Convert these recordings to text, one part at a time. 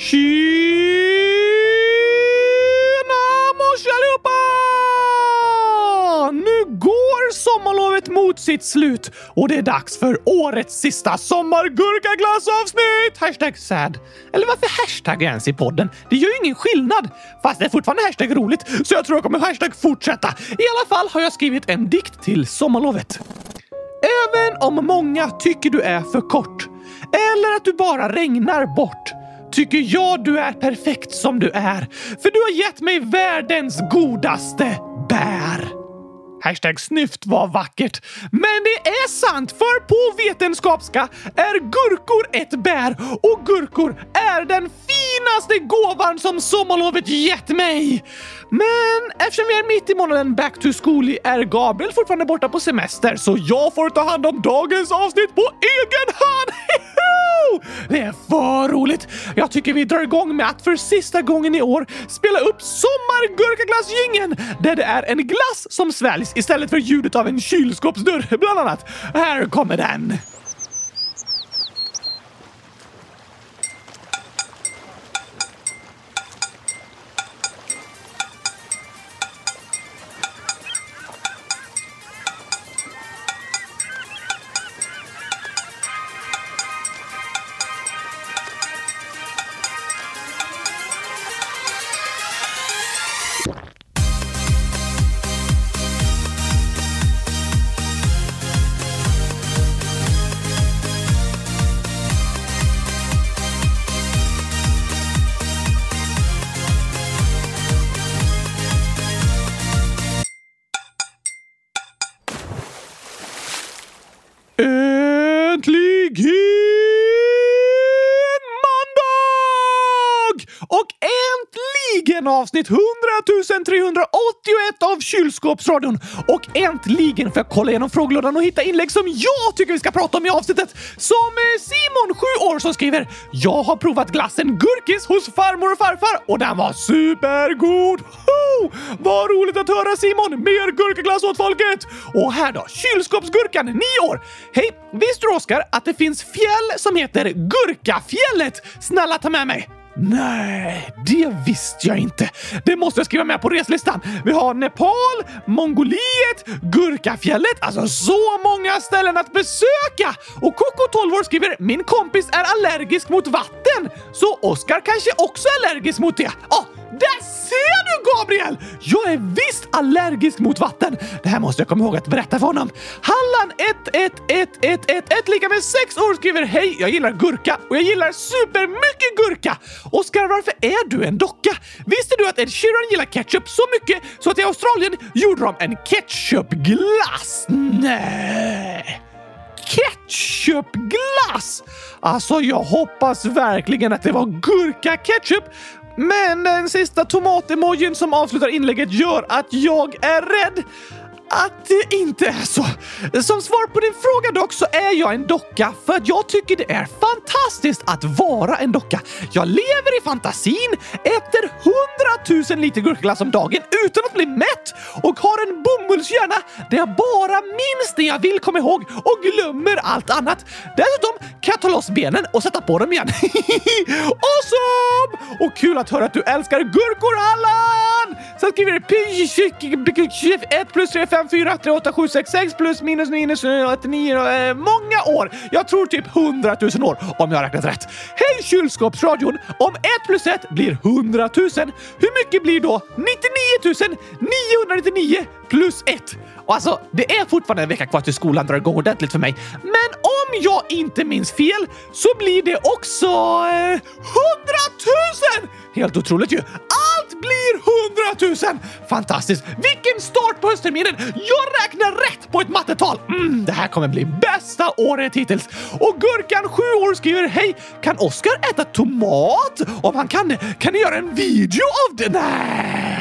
Tjena mors allihopa! Nu går sommarlovet mot sitt slut och det är dags för årets sista sommargurkaglassavsnitt! Hashtag sad. Eller varför hashtaggar jag ens i podden? Det gör ju ingen skillnad. Fast det är fortfarande hashtag roligt, så jag tror jag kommer hashtag fortsätta. I alla fall har jag skrivit en dikt till sommarlovet. Även om många tycker du är för kort eller att du bara regnar bort tycker jag du är perfekt som du är. För du har gett mig världens godaste bär. Hashtag snyft var vackert. Men det är sant, för på vetenskapska är gurkor ett bär och gurkor är den finaste gåvan som sommarlovet gett mig. Men eftersom vi är mitt i månaden back to school är Gabriel fortfarande borta på semester så jag får ta hand om dagens avsnitt på egen hand. Det är för roligt! Jag tycker vi drar igång med att för sista gången i år spela upp sommargurkaglassjingeln där det är en glass som sväljs istället för ljudet av en kylskåpsdörr bland annat. Här kommer den! Avsnitt 100 381 av Kylskåpsradion. Och äntligen får jag kolla igenom frågelådan och hitta inlägg som jag tycker vi ska prata om i avsnittet. Som eh, Simon, 7 år, som skriver “Jag har provat glassen Gurkis hos farmor och farfar och den var supergod!” Ho! Vad roligt att höra Simon! Mer gurkaglass åt folket! Och här då, kylskåpsgurkan, 9 år. Hej! Visste du Oskar att det finns fjäll som heter Gurkafjället? Snälla ta med mig! Nej, det visste jag inte. Det måste jag skriva med på reslistan. Vi har Nepal, Mongoliet, Gurkafjället, alltså så många ställen att besöka! Och Coco 12 år skriver “Min kompis är allergisk mot vatten, så Oskar kanske också är allergisk mot det.” ah, där ser du Gabriel! Jag är visst allergisk mot vatten. Det här måste jag komma ihåg att berätta för honom. Hallan 111111, lika med 6 år skriver Hej, jag gillar gurka och jag gillar supermycket gurka. Oskar, varför är du en docka? Visste du att Ed Sheeran gillar ketchup så mycket så att i Australien gjorde de en ketchupglass? Nej! ketchupglass! Alltså, jag hoppas verkligen att det var gurka-ketchup men den sista tomatemojin som avslutar inlägget gör att jag är rädd att det inte är så. Som svar på din fråga dock så är jag en docka för att jag tycker det är fantastiskt att vara en docka. Jag lever i fantasin, äter hundratusen liter gurkaglass om dagen utan att bli mätt och har en bomullshjärna där jag bara minns det jag vill komma ihåg och glömmer allt annat. Dessutom kan jag ta loss benen och sätta på dem igen. awesome! Och kul att höra att du älskar gurkor, Allan! Sen skriver du 1 plus 3, 5, 4, 3, 8, 7, 6, 6 plus minus minus 8, 9, eh, många år. Jag tror typ 100 000 år om jag har räknat rätt. Hej kylskåpsradion! Om 1 plus 1 blir 100 000, hur mycket blir då 99 999 plus 1? Och alltså, det är fortfarande en vecka kvar till skolan drar igång ordentligt för mig. Men om jag inte minns fel så blir det också eh, 100 000! Helt otroligt ju! Ah! Blir 100 000! Fantastiskt! Vilken start på höstterminen! Jag räknar rätt på ett mattetal! Mm, det här kommer bli bästa året hittills! Och Gurkan, 7 år, skriver Hej! Kan Oskar äta tomat? Om han kan det, kan ni göra en video av det? Nej!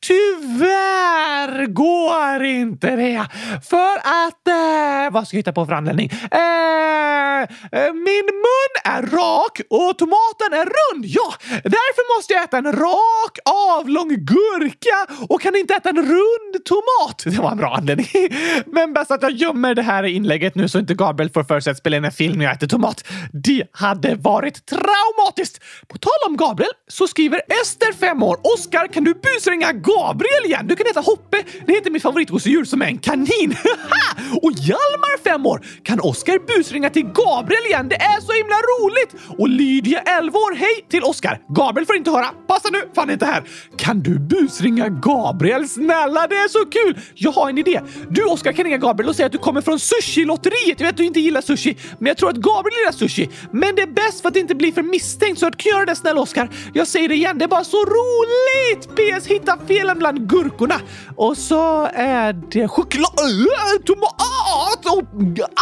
Tyvärr går inte det. För att... Eh, vad ska jag hitta på för anledning? Eh, eh, min mun är rak och tomaten är rund. Ja, därför måste jag äta en rak avlång gurka och kan inte äta en rund tomat. Det var en bra anledning. Men bäst att jag gömmer det här inlägget nu så inte Gabriel får för sig att spela in en film när jag äter tomat. Det hade varit traumatiskt. På tal om Gabriel så skriver Ester, fem år. Oskar, kan du ringa Gabriel igen? Du kan heta Hoppe. Det heter mitt favoritgosedjur som är en kanin. och Hjalmar, fem år. Kan Oskar busringa till Gabriel igen? Det är så himla roligt! Och Lydia, 11 år. Hej till Oskar. Gabriel får inte höra. Passa nu, för han är inte här. Kan du busringa Gabriel? Snälla, det är så kul! Jag har en idé. Du, Oskar, kan ringa Gabriel och säga att du kommer från Sushi-lotteriet. Jag vet att du inte gillar sushi, men jag tror att Gabriel gillar sushi. Men det är bäst för att det inte blir för misstänkt, så att kan göra det snälla Oskar. Jag säger det igen, det är bara så roligt! PS, hitta felen bland gurkorna. Och så är det choklad, eh, tomat och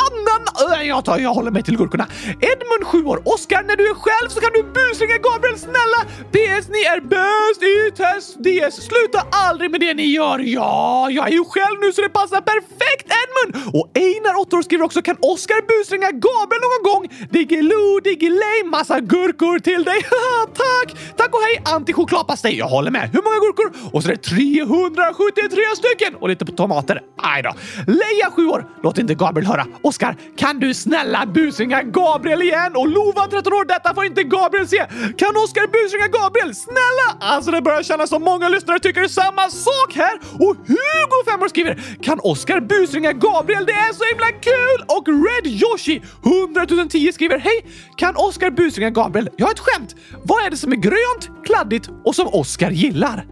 annan... Eh, jag, tar, jag håller mig till gurkorna. Edmund, 7 år. Oskar, när du är själv så kan du busringa Gabriel, snälla! PS, ni är bäst i test DS. Sluta aldrig med det ni gör. Ja, jag är ju själv nu så det passar perfekt, Edmund! Och Einar, 8 år, skriver också kan Oskar busringa Gabriel någon gång? Diggiloo, diggiley, massa gurkor till dig. Tack! Tack och hej, Antichokladpastej. Jag håller med. Hur många gurkor? Och så är det 373 stycken! Och lite på tomater. Aj då. Leia, 7 år. Låt inte Gabriel höra. Oskar, kan du snälla busringa Gabriel igen? Och Lova13år, Detta får inte Gabriel se. Kan Oskar busringa Gabriel? Snälla! Alltså, det börjar kännas som många lyssnare tycker samma sak här. Och Hugo, 5 år, skriver kan Oskar busringa Gabriel? Det är så himla kul! Och Red Yoshi, 100 010 skriver hej! Kan Oskar busringa Gabriel? Jag har ett skämt. Vad är det som är grönt, kladdigt och som Oskar gillar?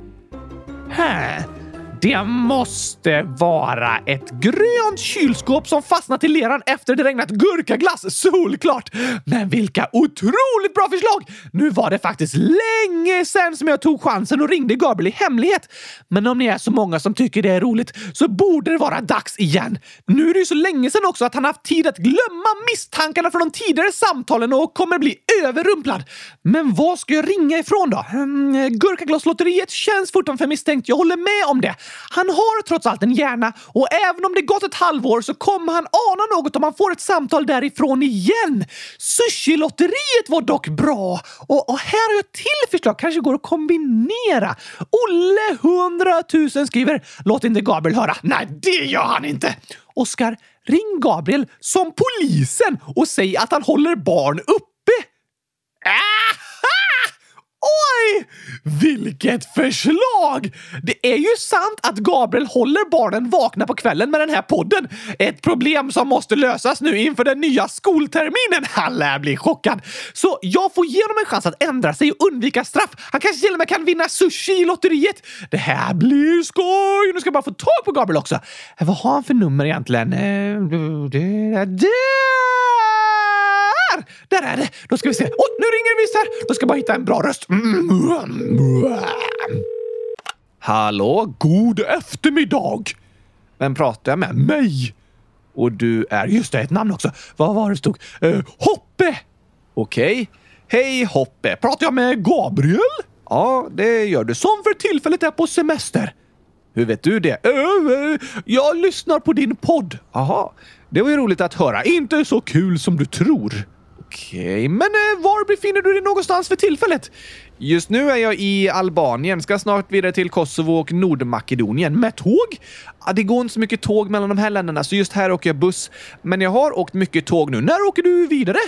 Här. Det måste vara ett grönt kylskåp som fastnat i leran efter det regnat gurkaglass. Solklart! Men vilka otroligt bra förslag! Nu var det faktiskt länge sedan som jag tog chansen och ringde Gabriel i hemlighet. Men om ni är så många som tycker det är roligt så borde det vara dags igen. Nu är det ju så länge sedan också att han haft tid att glömma misstankarna från de tidigare samtalen och kommer bli överrumplad. Men vad ska jag ringa ifrån då? Mm, Gurkaglasslotteriet känns fortfarande för misstänkt. Jag håller med om det. Han har trots allt en hjärna och även om det gått ett halvår så kommer han ana något om han får ett samtal därifrån igen. Sushi-lotteriet var dock bra och, och här har jag ett till förslag. Kanske går att kombinera. Olle 100 000 skriver “Låt inte Gabriel höra”. Nej, det gör han inte! Oskar, ring Gabriel som polisen och säg att han håller barn uppe. Ah! Oj! Vilket förslag! Det är ju sant att Gabriel håller barnen vakna på kvällen med den här podden. Ett problem som måste lösas nu inför den nya skolterminen. Han lär bli chockad. Så jag får ge honom en chans att ändra sig och undvika straff. Han kanske till och med kan vinna sushi i lotteriet. Det här blir skoj! Nu ska jag bara få tag på Gabriel också. Vad har han för nummer egentligen? Eh, det, där! Där är det! Då ska vi se. Åh, nu ringer det visst här! Då ska jag bara hitta en bra röst. Hallå, god eftermiddag! Vem pratar jag med? Mig! Och du är... Just det, ett namn också. Vad var det stod? Eh, Hoppe! Okej. Okay. Hej Hoppe! Pratar jag med Gabriel? Ja, det gör du. Som för tillfället är på semester. Hur vet du det? Eh, eh, jag lyssnar på din podd. Aha, det var ju roligt att höra. Inte så kul som du tror. Okej, okay, men eh, var befinner du dig någonstans för tillfället? Just nu är jag i Albanien, ska snart vidare till Kosovo och Nordmakedonien. Med tåg? Ah, det går inte så mycket tåg mellan de här länderna, så just här åker jag buss. Men jag har åkt mycket tåg nu. När åker du vidare?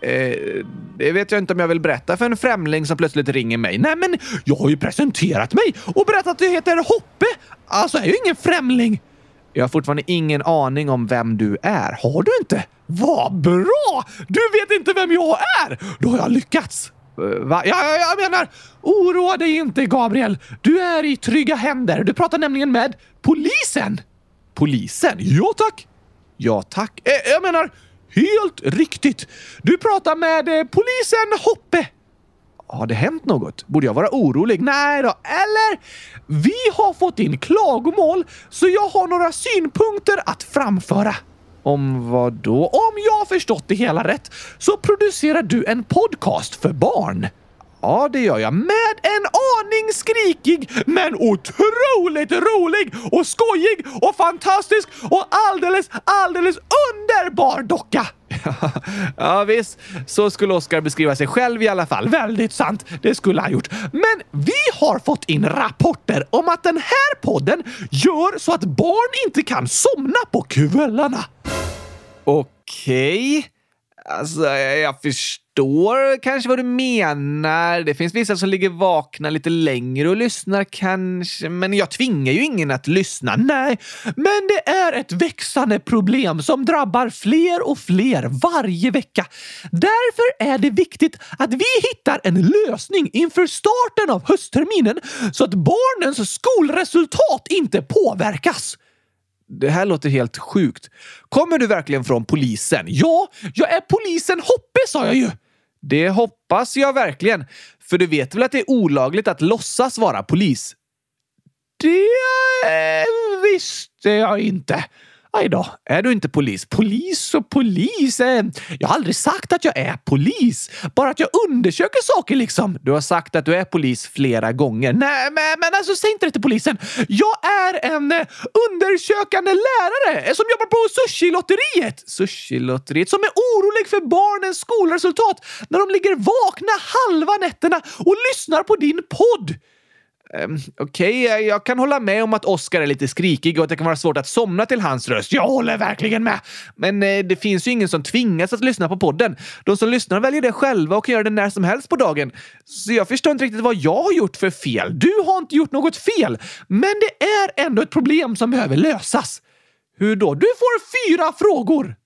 Eh, det vet jag inte om jag vill berätta för en främling som plötsligt ringer mig. Nej, men jag har ju presenterat mig och berättat att jag heter Hoppe. Alltså, jag är ju ingen främling. Jag har fortfarande ingen aning om vem du är. Har du inte? Vad bra! Du vet inte vem jag är! Då har jag lyckats. Eh, va? Ja, ja, jag menar, oroa dig inte Gabriel. Du är i trygga händer. Du pratar nämligen med polisen. Polisen? Ja tack. Ja tack. Eh, jag menar, helt riktigt. Du pratar med eh, polisen Hoppe. Har det hänt något? Borde jag vara orolig? Nej då. Eller? Vi har fått in klagomål, så jag har några synpunkter att framföra. Om vad då? Om jag förstått det hela rätt så producerar du en podcast för barn. Ja, det gör jag. Med en aning skrikig men otroligt rolig och skojig och fantastisk och alldeles, alldeles underbar docka. ja, visst. Så skulle Oscar beskriva sig själv i alla fall. Väldigt sant. Det skulle han gjort. Men vi har fått in rapporter om att den här podden gör så att barn inte kan somna på kvällarna. Okej. Okay. Alltså, jag förstår kanske vad du menar. Det finns vissa som ligger vakna lite längre och lyssnar kanske, men jag tvingar ju ingen att lyssna. Nej, men det är ett växande problem som drabbar fler och fler varje vecka. Därför är det viktigt att vi hittar en lösning inför starten av höstterminen så att barnens skolresultat inte påverkas. Det här låter helt sjukt. Kommer du verkligen från polisen? Ja, jag är polisen Hoppe sa jag ju! Det hoppas jag verkligen. För du vet väl att det är olagligt att låtsas vara polis? Det eh, visste jag inte. Aj då, är du inte polis? Polis och polis? Eh, jag har aldrig sagt att jag är polis. Bara att jag undersöker saker liksom. Du har sagt att du är polis flera gånger. Nej, men, men alltså säg inte det till polisen. Jag är en eh, undersökande lärare eh, som jobbar på sushilotteriet. Sushilotteriet Som är orolig för barnens skolresultat när de ligger vakna halva nätterna och lyssnar på din podd. Um, Okej, okay, jag kan hålla med om att Oscar är lite skrikig och att det kan vara svårt att somna till hans röst. Jag håller verkligen med! Men eh, det finns ju ingen som tvingas att lyssna på podden. De som lyssnar väljer det själva och kan göra det när som helst på dagen. Så jag förstår inte riktigt vad jag har gjort för fel. Du har inte gjort något fel, men det är ändå ett problem som behöver lösas. Hur då? Du får fyra frågor.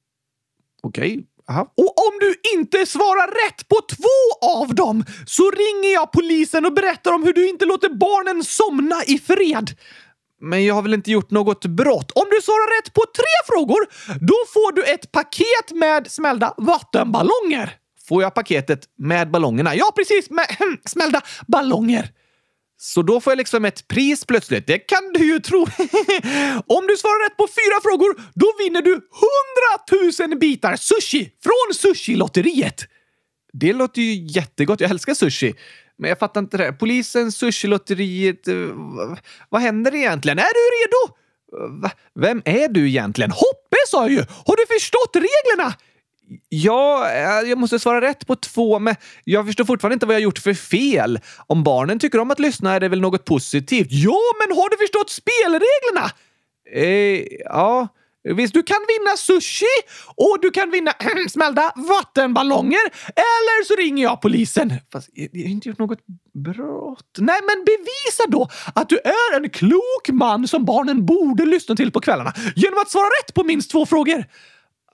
Okej, okay. Aha. Och om du inte svarar rätt på två av dem så ringer jag polisen och berättar om hur du inte låter barnen somna i fred. Men jag har väl inte gjort något brott? Om du svarar rätt på tre frågor, då får du ett paket med smällda vattenballonger. Får jag paketet med ballongerna? Ja, precis! Med smällda ballonger. Så då får jag liksom ett pris plötsligt. Det kan du ju tro. Om du svarar rätt på fyra frågor, då vinner du 100 000 bitar sushi från sushilotteriet! Det låter ju jättegott. Jag älskar sushi. Men jag fattar inte det här. Polisen, sushilotteriet. Eh, vad händer egentligen? Är du redo? Vem är du egentligen? Hoppe sa jag ju! Har du förstått reglerna? Ja, eh, jag måste svara rätt på två, men jag förstår fortfarande inte vad jag gjort för fel. Om barnen tycker om att lyssna är det väl något positivt? Ja, men har du förstått spelreglerna? Eh, ja. Visst, du kan vinna sushi och du kan vinna smällda vattenballonger eller så ringer jag polisen. Fast jag, jag har inte gjort något brott. Nej, men bevisa då att du är en klok man som barnen borde lyssna till på kvällarna genom att svara rätt på minst två frågor.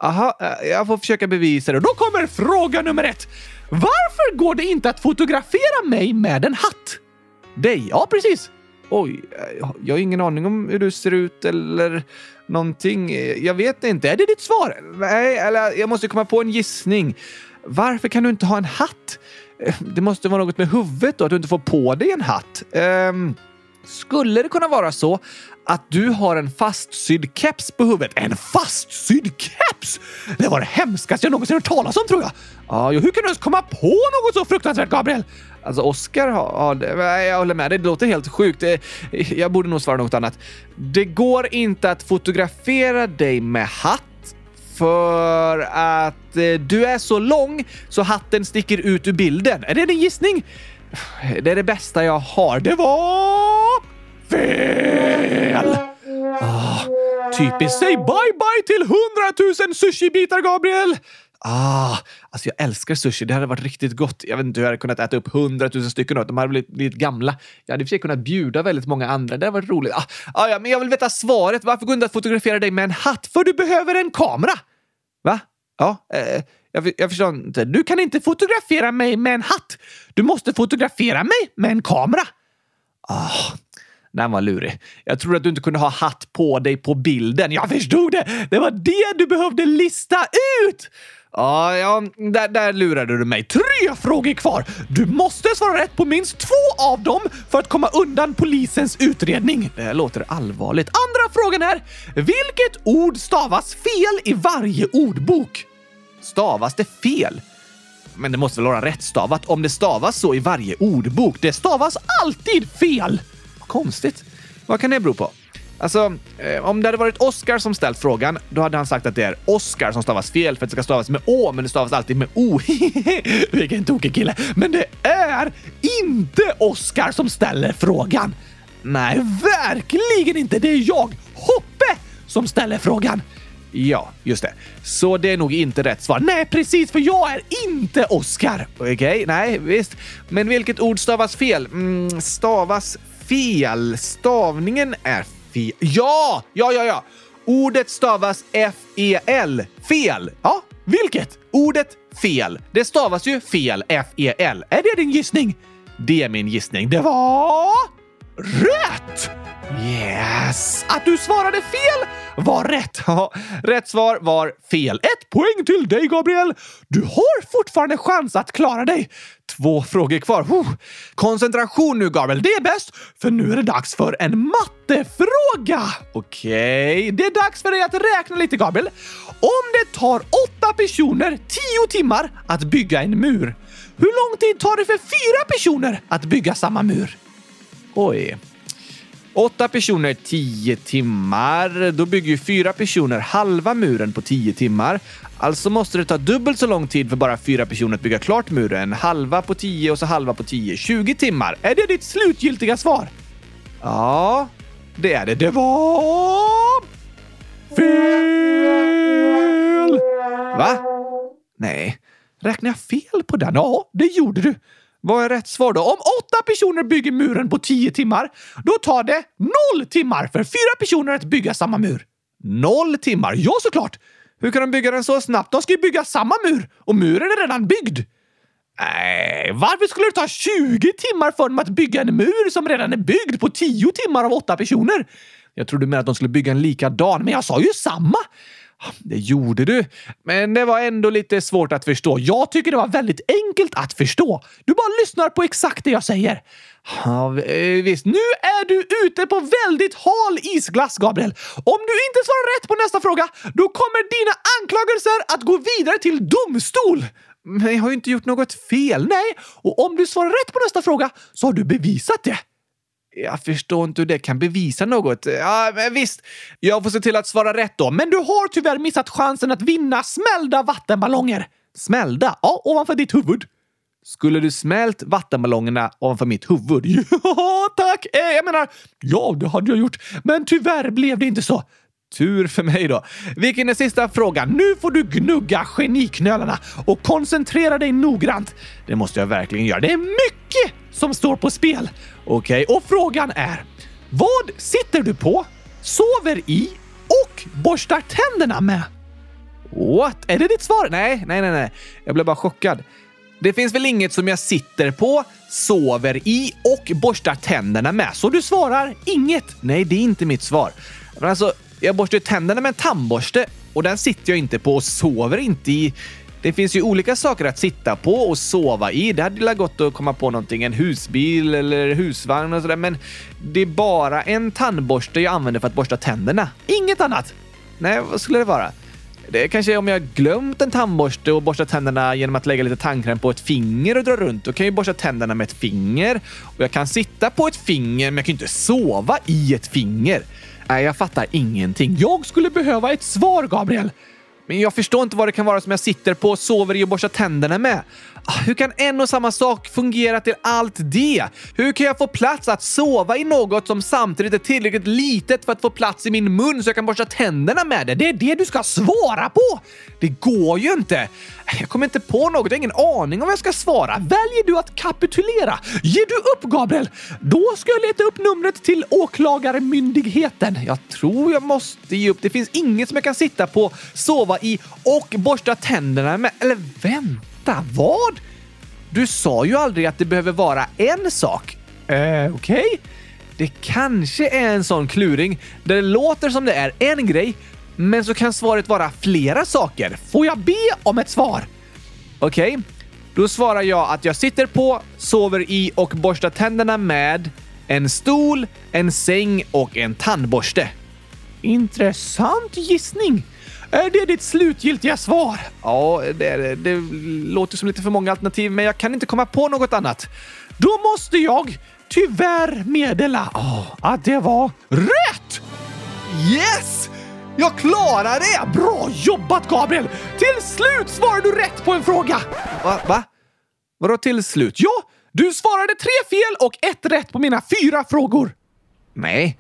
Aha, eh, jag får försöka bevisa det. Då kommer fråga nummer ett. Varför går det inte att fotografera mig med en hatt? Dig? Ja, precis. Oj, eh, jag har ingen aning om hur du ser ut eller någonting. Eh, jag vet inte. Är det ditt svar? Nej, eller jag måste komma på en gissning. Varför kan du inte ha en hatt? Det måste vara något med huvudet då, att du inte får på dig en hatt. Um, skulle det kunna vara så att du har en fastsydd keps på huvudet? En fastsydd keps? Det var det hemskaste jag någonsin hört talas om tror jag. Ja, hur kan du ens komma på något så fruktansvärt, Gabriel? Alltså, Oscar har... Ja, jag håller med, dig. det låter helt sjukt. Jag borde nog svara något annat. Det går inte att fotografera dig med hatt för att eh, du är så lång så hatten sticker ut ur bilden. Är det din gissning? Det är det bästa jag har. Det var... fel! Ah, typiskt. Säg bye bye till hundratusen sushibitar, Gabriel! Ah, alltså jag älskar sushi. Det hade varit riktigt gott. Jag vet inte hur jag hade kunnat äta upp hundratusen stycken åt. De hade blivit, blivit gamla. Jag hade i och för sig kunnat bjuda väldigt många andra. Det hade varit roligt. Ah, ah, ja, men jag vill veta svaret. Varför går det inte att fotografera dig med en hatt? För du behöver en kamera! Va? Ja, eh, jag, jag förstår inte. Du kan inte fotografera mig med en hatt. Du måste fotografera mig med en kamera. Ah, den var lurig. Jag trodde att du inte kunde ha hatt på dig på bilden. Jag förstod det! Det var det du behövde lista ut! Ja, ja där, där lurade du mig. Tre frågor kvar! Du måste svara rätt på minst två av dem för att komma undan polisens utredning. Det låter allvarligt. Andra frågan är, vilket ord stavas fel i varje ordbok? Stavas det fel? Men det måste väl vara rättstavat om det stavas så i varje ordbok? Det stavas alltid fel! Vad konstigt. Vad kan det bero på? Alltså, eh, om det hade varit Oscar som ställt frågan, då hade han sagt att det är Oscar som stavas fel för att det ska stavas med Å, men det stavas alltid med O. Vilken tokig kille. Men det är inte Oscar som ställer frågan. Nej, verkligen inte. Det är jag, Hoppe, som ställer frågan. Ja, just det. Så det är nog inte rätt svar. Nej, precis, för jag är inte Oscar. Okej, okay, nej, visst. Men vilket ord stavas fel? Mm, stavas fel. Stavningen är fel. Ja, ja, ja, ja. Ordet stavas F-E-L. Fel. Ja, vilket? Ordet fel. Det stavas ju fel. F-E-L. Är det din gissning? Det är min gissning. Det var... Rätt! Yes! Att du svarade fel var rätt. Ja, rätt svar var fel. Ett poäng till dig, Gabriel! Du har fortfarande chans att klara dig. Två frågor kvar. Koncentration nu, Gabriel. Det är bäst, för nu är det dags för en mattefråga. Okej, okay. det är dags för dig att räkna lite, Gabriel. Om det tar åtta personer tio timmar att bygga en mur, hur lång tid tar det för fyra personer att bygga samma mur? Oj. Åtta personer, tio timmar. Då bygger ju fyra personer halva muren på tio timmar. Alltså måste det ta dubbelt så lång tid för bara fyra personer att bygga klart muren. Halva på tio och så halva på tio. 20 timmar. Är det ditt slutgiltiga svar? Ja, det är det. Det var... Fel! Va? Nej. Räknar jag fel på den? Ja, det gjorde du. Vad är rätt svar då? Om åtta personer bygger muren på tio timmar, då tar det noll timmar för fyra personer att bygga samma mur. Noll timmar? Ja, såklart! Hur kan de bygga den så snabbt? De ska ju bygga samma mur och muren är redan byggd. Nej, varför skulle det ta 20 timmar för dem att bygga en mur som redan är byggd på 10 timmar av åtta personer? Jag trodde mer att de skulle bygga en likadan, men jag sa ju samma. Det gjorde du, men det var ändå lite svårt att förstå. Jag tycker det var väldigt enkelt att förstå. Du bara lyssnar på exakt det jag säger. Ja, eh, visst, nu är du ute på väldigt hal isglass, Gabriel. Om du inte svarar rätt på nästa fråga, då kommer dina anklagelser att gå vidare till domstol. Men jag har ju inte gjort något fel, nej. Och om du svarar rätt på nästa fråga så har du bevisat det. Jag förstår inte hur det kan bevisa något. Ja, men visst, jag får se till att svara rätt då. Men du har tyvärr missat chansen att vinna smällda vattenballonger. Smällda? Ja, ovanför ditt huvud. Skulle du smält vattenballongerna ovanför mitt huvud? Ja, tack! Eh, jag menar, ja, det hade jag gjort. Men tyvärr blev det inte så. Tur för mig då. Vilken är sista frågan? Nu får du gnugga geniknölarna och koncentrera dig noggrant. Det måste jag verkligen göra. Det är mycket som står på spel. Okej, okay, och frågan är vad sitter du på, sover i och borstar tänderna med? What? Är det ditt svar? Nej, nej, nej, nej. Jag blev bara chockad. Det finns väl inget som jag sitter på, sover i och borstar tänderna med, så du svarar inget? Nej, det är inte mitt svar. Men alltså, jag borstar tänderna med en tandborste och den sitter jag inte på och sover inte i. Det finns ju olika saker att sitta på och sova i. Det hade väl gått att komma på någonting, en husbil eller husvagn och sådär, men det är bara en tandborste jag använder för att borsta tänderna. Inget annat! Nej, vad skulle det vara? Det är kanske om jag glömt en tandborste och borstat tänderna genom att lägga lite tandkräm på ett finger och dra runt. Då kan jag ju borsta tänderna med ett finger. Och jag kan sitta på ett finger, men jag kan inte sova i ett finger. Nej, jag fattar ingenting. Jag skulle behöva ett svar, Gabriel. Men jag förstår inte vad det kan vara som jag sitter på, och sover i och borstar tänderna med. Ah, hur kan en och samma sak fungera till allt det? Hur kan jag få plats att sova i något som samtidigt är tillräckligt litet för att få plats i min mun så jag kan borsta tänderna med det? Det är det du ska svara på! Det går ju inte! Jag kommer inte på något, jag har ingen aning om vad jag ska svara. Väljer du att kapitulera? Ger du upp, Gabriel? Då ska jag leta upp numret till Åklagarmyndigheten. Jag tror jag måste ge upp. Det finns inget som jag kan sitta på, sova i och borsta tänderna med. Eller vänta, vad? Du sa ju aldrig att det behöver vara en sak. Eh, okej? Okay. Det kanske är en sån kluring där det låter som det är en grej, men så kan svaret vara flera saker. Får jag be om ett svar? Okej, okay. då svarar jag att jag sitter på, sover i och borstar tänderna med en stol, en säng och en tandborste. Intressant gissning. Är det ditt slutgiltiga svar? Ja, det, är det. det låter som lite för många alternativ, men jag kan inte komma på något annat. Då måste jag tyvärr meddela oh, att det var rätt! Yes! Jag klarar det! Bra jobbat Gabriel! Till slut svarade du rätt på en fråga! Va? Va? Vadå till slut? Ja, du svarade tre fel och ett rätt på mina fyra frågor. Nej,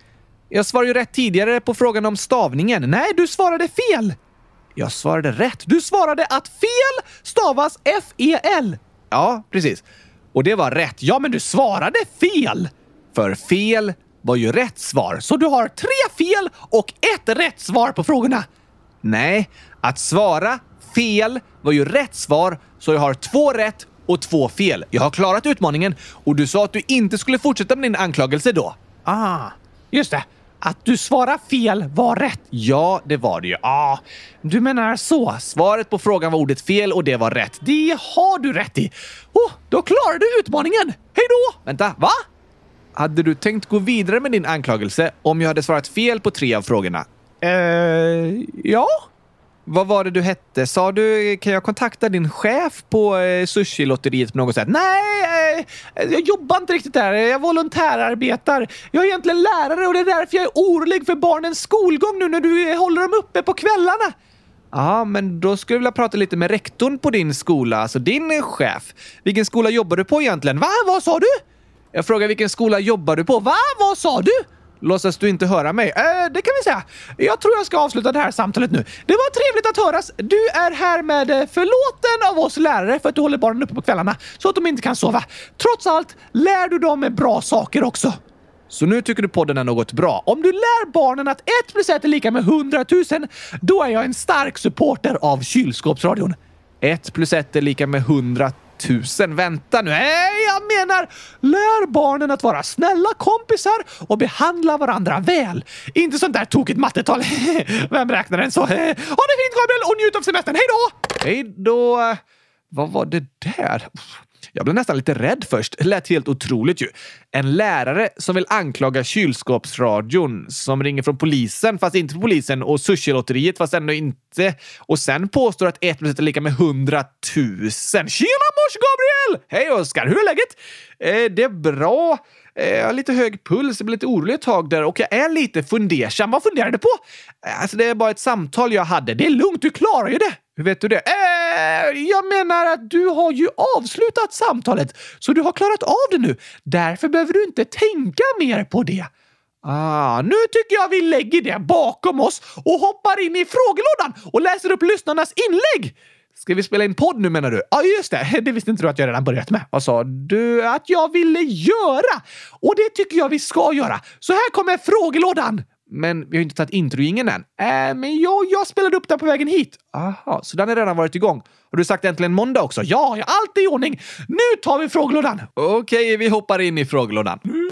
jag svarade ju rätt tidigare på frågan om stavningen. Nej, du svarade fel. Jag svarade rätt. Du svarade att fel stavas F-E-L. Ja, precis. Och det var rätt. Ja, men du svarade fel. För fel var ju rätt svar. Så du har tre fel och ett rätt svar på frågorna. Nej, att svara fel var ju rätt svar, så jag har två rätt och två fel. Jag har klarat utmaningen och du sa att du inte skulle fortsätta med din anklagelse då. Ah, just det. Att du svarade fel var rätt. Ja, det var det ju. Ah, du menar så. Svaret på frågan var ordet fel och det var rätt. Det har du rätt i. Oh, då klarade du utmaningen. Hej då! Vänta, va? Hade du tänkt gå vidare med din anklagelse om jag hade svarat fel på tre av frågorna? Eh, ja. Vad var det du hette? Sa du, kan jag kontakta din chef på eh, på något sätt? Nej, eh, jag jobbar inte riktigt där. Jag volontärarbetar. Jag är egentligen lärare och det är därför jag är orolig för barnens skolgång nu när du eh, håller dem uppe på kvällarna. Ja, men då skulle jag vilja prata lite med rektorn på din skola, alltså din chef. Vilken skola jobbar du på egentligen? Va? Vad sa du? Jag frågar vilken skola jobbar du på? Va? Vad sa du? Låtsas du inte höra mig? Eh, det kan vi säga. Jag tror jag ska avsluta det här samtalet nu. Det var trevligt att höras. Du är härmed eh, förlåten av oss lärare för att du håller barnen uppe på kvällarna så att de inte kan sova. Trots allt lär du dem bra saker också. Så nu tycker du podden är något bra? Om du lär barnen att 1 plus 1 är lika med 100 000, då är jag en stark supporter av kylskåpsradion. 1 plus 1 är lika med 100 tusen. Vänta nu. Nej, jag menar lär barnen att vara snälla kompisar och behandla varandra väl. Inte sånt där tokigt mattetal. Vem räknar en så? Ha det fint Gabriel och njut av semestern. Hej då! Hej då! Vad var det där? Jag blev nästan lite rädd först. Det lät helt otroligt ju. En lärare som vill anklaga kylskåpsradion som ringer från polisen, fast inte från polisen, och sushilotteriet, fast ändå inte. Och sen påstår att 1 plus 1 är lika med 100 000. Tjena mors Gabriel! Hej Oskar, hur är läget? Eh, det är bra. Eh, jag har lite hög puls, jag blev lite orolig ett tag där och jag är lite fundersam. Vad funderar du på? Alltså, det är bara ett samtal jag hade. Det är lugnt, du klarar ju det. Hur vet du det? Äh, jag menar att du har ju avslutat samtalet, så du har klarat av det nu. Därför behöver du inte tänka mer på det. Ah, nu tycker jag vi lägger det bakom oss och hoppar in i frågelådan och läser upp lyssnarnas inlägg. Ska vi spela in podd nu menar du? Ja, just det. Det visste inte du att jag redan börjat med. Vad sa du? Att jag ville göra! Och det tycker jag vi ska göra. Så här kommer frågelådan. Men vi har inte tagit introingen än. Äh, men jag, jag spelade upp den på vägen hit. Aha, så den har redan varit igång. Har du sagt äntligen måndag också? Ja, allt är i ordning. Nu tar vi frågelådan. Okej, vi hoppar in i frågelådan. Hoppar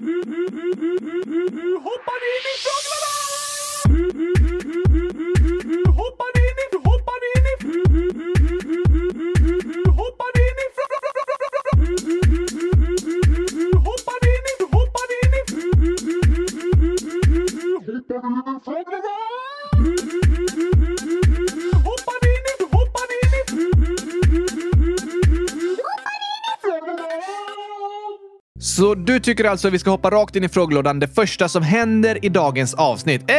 Så du tycker alltså att vi ska hoppa rakt in i frågelådan, det första som händer i dagens avsnitt? Eh,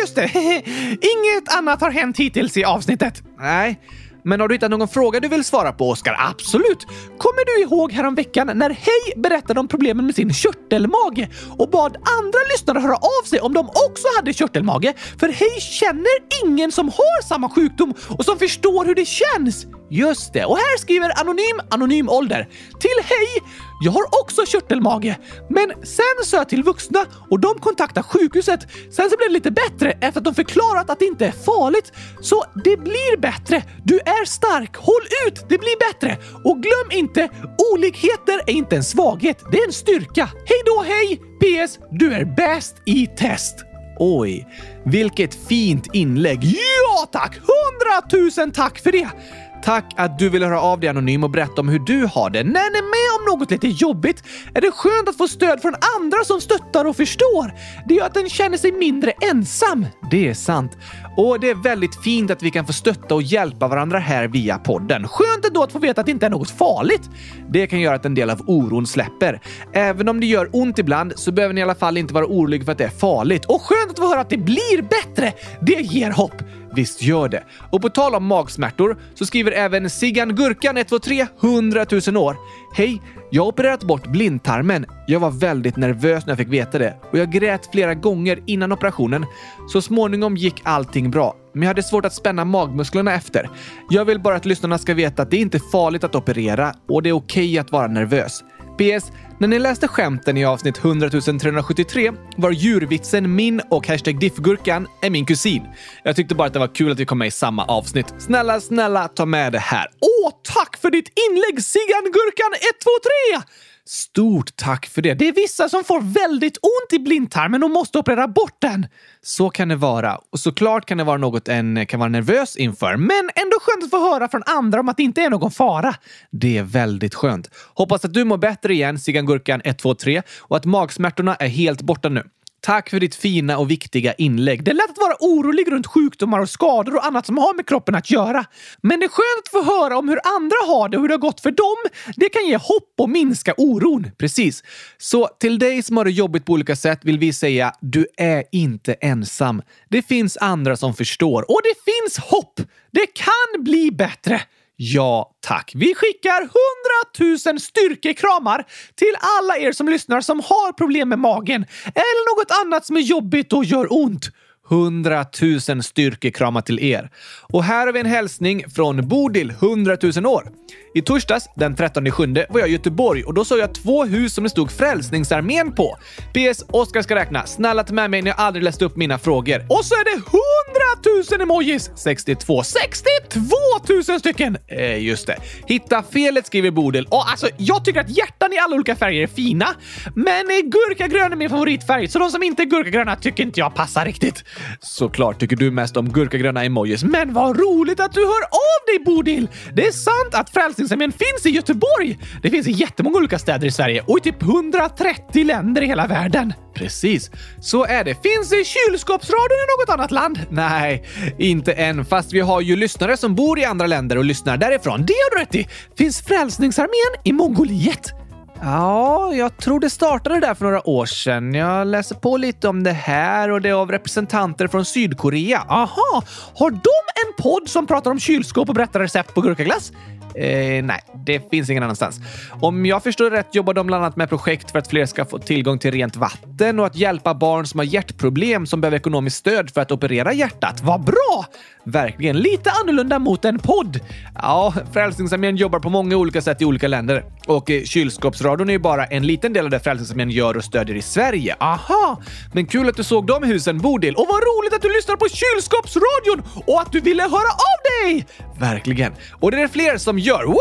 just det! Inget annat har hänt hittills i avsnittet. Nej, men har du hittat någon fråga du vill svara på, Oskar? Absolut! Kommer du ihåg häromveckan när Hej berättade om problemen med sin körtelmage och bad andra lyssnare höra av sig om de också hade körtelmage? För Hej känner ingen som har samma sjukdom och som förstår hur det känns. Just det, och här skriver Anonym Anonym Ålder. Till Hej! Jag har också körtelmage, men sen sa jag till vuxna och de kontaktade sjukhuset. Sen så blev det lite bättre efter att de förklarat att det inte är farligt. Så det blir bättre. Du är stark. Håll ut! Det blir bättre. Och glöm inte, olikheter är inte en svaghet. Det är en styrka. Hej då, hej! PS. Du är bäst i test. Oj, vilket fint inlägg! Ja tack! Hundratusen tack för det! Tack att du vill höra av dig anonym och berätta om hur du har det. När ni är med om något lite jobbigt är det skönt att få stöd från andra som stöttar och förstår. Det gör att en känner sig mindre ensam. Det är sant. Och det är väldigt fint att vi kan få stötta och hjälpa varandra här via podden. Skönt ändå att få veta att det inte är något farligt. Det kan göra att en del av oron släpper. Även om det gör ont ibland så behöver ni i alla fall inte vara oroliga för att det är farligt. Och skönt att få höra att det blir bättre. Det ger hopp. Visst gör det. Och på tal om magsmärtor så skriver även Sigan Gurkan 123 100 000 år. Hej! Jag har opererat bort blindtarmen. Jag var väldigt nervös när jag fick veta det och jag grät flera gånger innan operationen. Så småningom gick allting bra, men jag hade svårt att spänna magmusklerna efter. Jag vill bara att lyssnarna ska veta att det inte är farligt att operera och det är okej okay att vara nervös. PS. När ni läste skämten i avsnitt 100 373 var djurvitsen min och hashtag diffgurkan är min kusin. Jag tyckte bara att det var kul att vi kom med i samma avsnitt. Snälla, snälla ta med det här. Åh, tack för ditt inlägg Sigan Gurkan 123! Stort tack för det. Det är vissa som får väldigt ont i blindtarmen och måste operera bort den. Så kan det vara. Och såklart kan det vara något en kan vara nervös inför, men ändå skönt att få höra från andra om att det inte är någon fara. Det är väldigt skönt. Hoppas att du mår bättre igen, Sigangurkan 123, och att magsmärtorna är helt borta nu. Tack för ditt fina och viktiga inlägg. Det är lätt att vara orolig runt sjukdomar och skador och annat som har med kroppen att göra. Men det är skönt att få höra om hur andra har det och hur det har gått för dem. Det kan ge hopp och minska oron. Precis. Så till dig som har det jobbigt på olika sätt vill vi säga, du är inte ensam. Det finns andra som förstår och det finns hopp. Det kan bli bättre. Ja, tack. Vi skickar 100 000 styrkekramar till alla er som lyssnar som har problem med magen eller något annat som är jobbigt och gör ont. 100 000 styrkekramar till er. Och här har vi en hälsning från Bodil, 100 000 år. I torsdags den 13 sjunde var jag i Göteborg och då såg jag två hus som det stod Frälsningsarmén på. PS. Oskar ska räkna. Snälla ta med mig när jag aldrig läst upp mina frågor. Och så är det 100 000 emojis! 62. 62 000 stycken! Eh, just det. Hitta felet skriver Bodil. Och alltså, jag tycker att hjärtan i alla olika färger är fina, men gurkagrön är min favoritfärg, så de som inte är gurkagröna tycker inte jag passar riktigt. Såklart tycker du mest om gurkagröna emojis, men vad roligt att du hör av dig Bodil! Det är sant att Frälsningsarmén finns i Göteborg. Det finns i jättemånga olika städer i Sverige och i typ 130 länder i hela världen. Precis, så är det. Finns det kylskåpsradion i något annat land? Nej, inte än, fast vi har ju lyssnare som bor i andra länder och lyssnar därifrån. Det har du rätt i. Finns Frälsningsarmén i Mongoliet? Ja, jag tror det startade där för några år sedan. Jag läser på lite om det här och det är av representanter från Sydkorea. Aha! Har de en podd som pratar om kylskåp och berättar recept på gurkaglass? Eh, nej, det finns ingen annanstans. Om jag förstår rätt jobbar de bland annat med projekt för att fler ska få tillgång till rent vatten och att hjälpa barn som har hjärtproblem som behöver ekonomiskt stöd för att operera hjärtat. Vad bra! Verkligen lite annorlunda mot en podd. Ja, Frälsningsarmén jobbar på många olika sätt i olika länder och eh, kylskåpsradion är ju bara en liten del av det Frälsningsarmén gör och stödjer i Sverige. Aha! Men kul att du såg de husen, Bodil. Och vad roligt att du lyssnar på kylskåpsradion och att du ville höra av dig! Verkligen. Och det är fler som gör. Woohoo!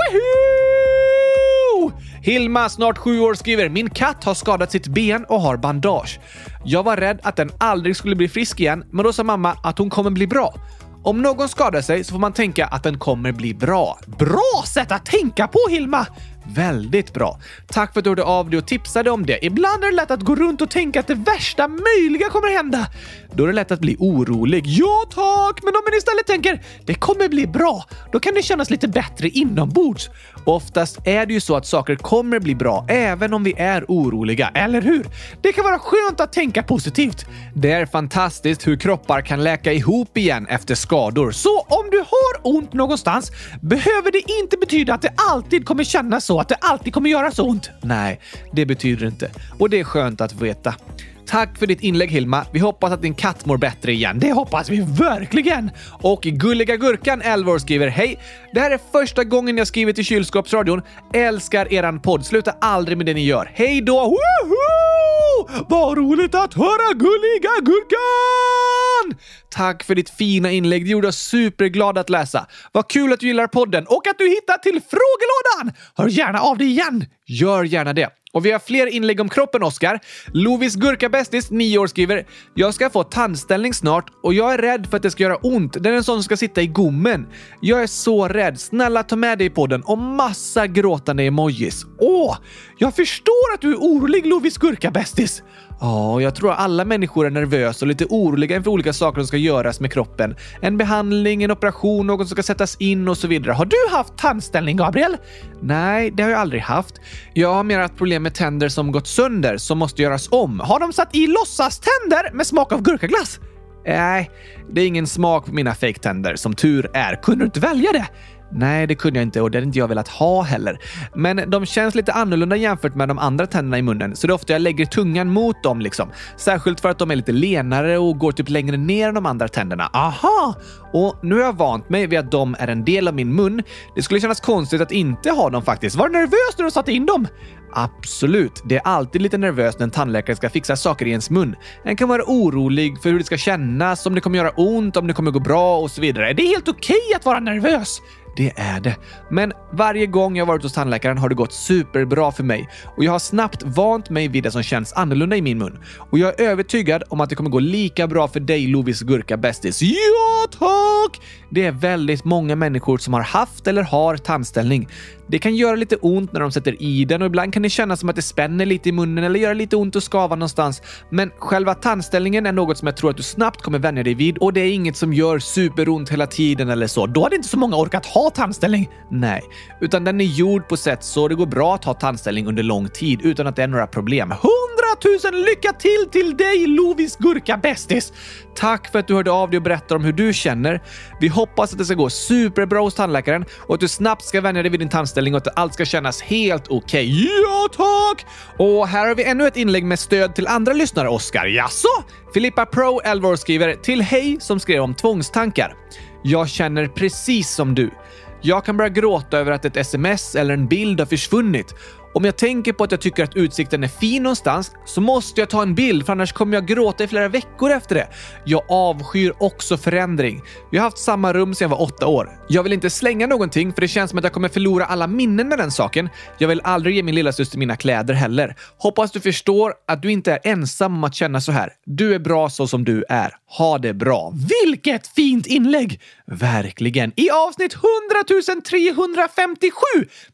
Hilma, snart sju år, skriver “Min katt har skadat sitt ben och har bandage. Jag var rädd att den aldrig skulle bli frisk igen, men då sa mamma att hon kommer bli bra. Om någon skadar sig så får man tänka att den kommer bli bra. Bra sätt att tänka på, Hilma! Väldigt bra. Tack för att du hörde av dig och tipsade om det. Ibland är det lätt att gå runt och tänka att det värsta möjliga kommer hända. Då är det lätt att bli orolig. Ja tack! Men om man istället tänker det kommer bli bra, då kan det kännas lite bättre inombords. Oftast är det ju så att saker kommer bli bra även om vi är oroliga, eller hur? Det kan vara skönt att tänka positivt. Det är fantastiskt hur kroppar kan läka ihop igen efter skador. Så om du har ont någonstans behöver det inte betyda att det alltid kommer kännas så att det alltid kommer göra så ont. Nej, det betyder inte. Och det är skönt att veta. Tack för ditt inlägg Hilma. Vi hoppas att din katt mår bättre igen. Det hoppas vi verkligen! Och Gulliga Gurkan 11 år skriver Hej! Det här är första gången jag skriver till kylskåpsradion. Älskar eran podd. Sluta aldrig med det ni gör. Hej då! Woho! Vad roligt att höra Gulliga Gurkan! Tack för ditt fina inlägg. Det gjorde oss superglada att läsa. Vad kul att du gillar podden och att du hittar till frågelådan! Hör gärna av dig igen! Gör gärna det. Och vi har fler inlägg om kroppen, Oskar. Lovis Gurkabästis, 9 år, skriver “Jag ska få tandställning snart och jag är rädd för att det ska göra ont. Det är en sån som ska sitta i gommen. Jag är så rädd. Snälla ta med dig i podden och massa gråtande emojis. Åh, jag förstår att du är orolig, Lovis Gurkabästis. Ja, jag tror alla människor är nervösa och lite oroliga inför olika saker som ska göras med kroppen. En behandling, en operation, något som ska sättas in och så vidare. Har du haft tandställning, Gabriel? Nej, det har jag aldrig haft. Jag har mer haft problem med tänder som gått sönder, som måste göras om. Har de satt i låtsaständer med smak av gurkaglass? Nej, det är ingen smak på mina fejktänder, som tur är. Kunde du inte välja det? Nej, det kunde jag inte och det hade inte jag velat ha heller. Men de känns lite annorlunda jämfört med de andra tänderna i munnen, så det är ofta jag lägger tungan mot dem liksom. Särskilt för att de är lite lenare och går typ längre ner än de andra tänderna. Aha! Och nu har jag vant mig vid att de är en del av min mun. Det skulle kännas konstigt att inte ha dem faktiskt. Var du nervös när du satte in dem? Absolut. Det är alltid lite nervöst när en tandläkare ska fixa saker i ens mun. En kan vara orolig för hur det ska kännas, om det kommer göra ont, om det kommer gå bra och så vidare. Det är helt okej okay att vara nervös. Det är det. Men varje gång jag varit hos tandläkaren har det gått superbra för mig och jag har snabbt vant mig vid det som känns annorlunda i min mun. Och jag är övertygad om att det kommer gå lika bra för dig Lovis Gurka Bästis. Ja, tack! Det är väldigt många människor som har haft eller har tandställning. Det kan göra lite ont när de sätter i den och ibland kan det kännas som att det spänner lite i munnen eller göra lite ont att skava någonstans. Men själva tandställningen är något som jag tror att du snabbt kommer vänja dig vid och det är inget som gör superont hela tiden eller så. Då hade inte så många orkat ha tandställning. Nej, utan den är gjord på sätt så det går bra att ha tandställning under lång tid utan att det är några problem. Hundratusen lycka till till dig Lovis Gurka Bästis! Tack för att du hörde av dig och berättade om hur du känner. Vi hoppas att det ska gå superbra hos tandläkaren och att du snabbt ska vänja dig vid din tandställning och att allt ska kännas helt okej. Okay. Ja, tack! Och här har vi ännu ett inlägg med stöd till andra lyssnare, Oskar. Jaså? Filippa Pro 11 år skriver till Hej som skrev om tvångstankar. Jag känner precis som du. Jag kan börja gråta över att ett sms eller en bild har försvunnit om jag tänker på att jag tycker att utsikten är fin någonstans så måste jag ta en bild för annars kommer jag gråta i flera veckor efter det. Jag avskyr också förändring. Jag har haft samma rum sedan jag var åtta år. Jag vill inte slänga någonting för det känns som att jag kommer förlora alla minnen med den saken. Jag vill aldrig ge min lillasyster mina kläder heller. Hoppas du förstår att du inte är ensam om att känna så här. Du är bra så som du är. Ha det bra. Vilket fint inlägg! Verkligen. I avsnitt 100 357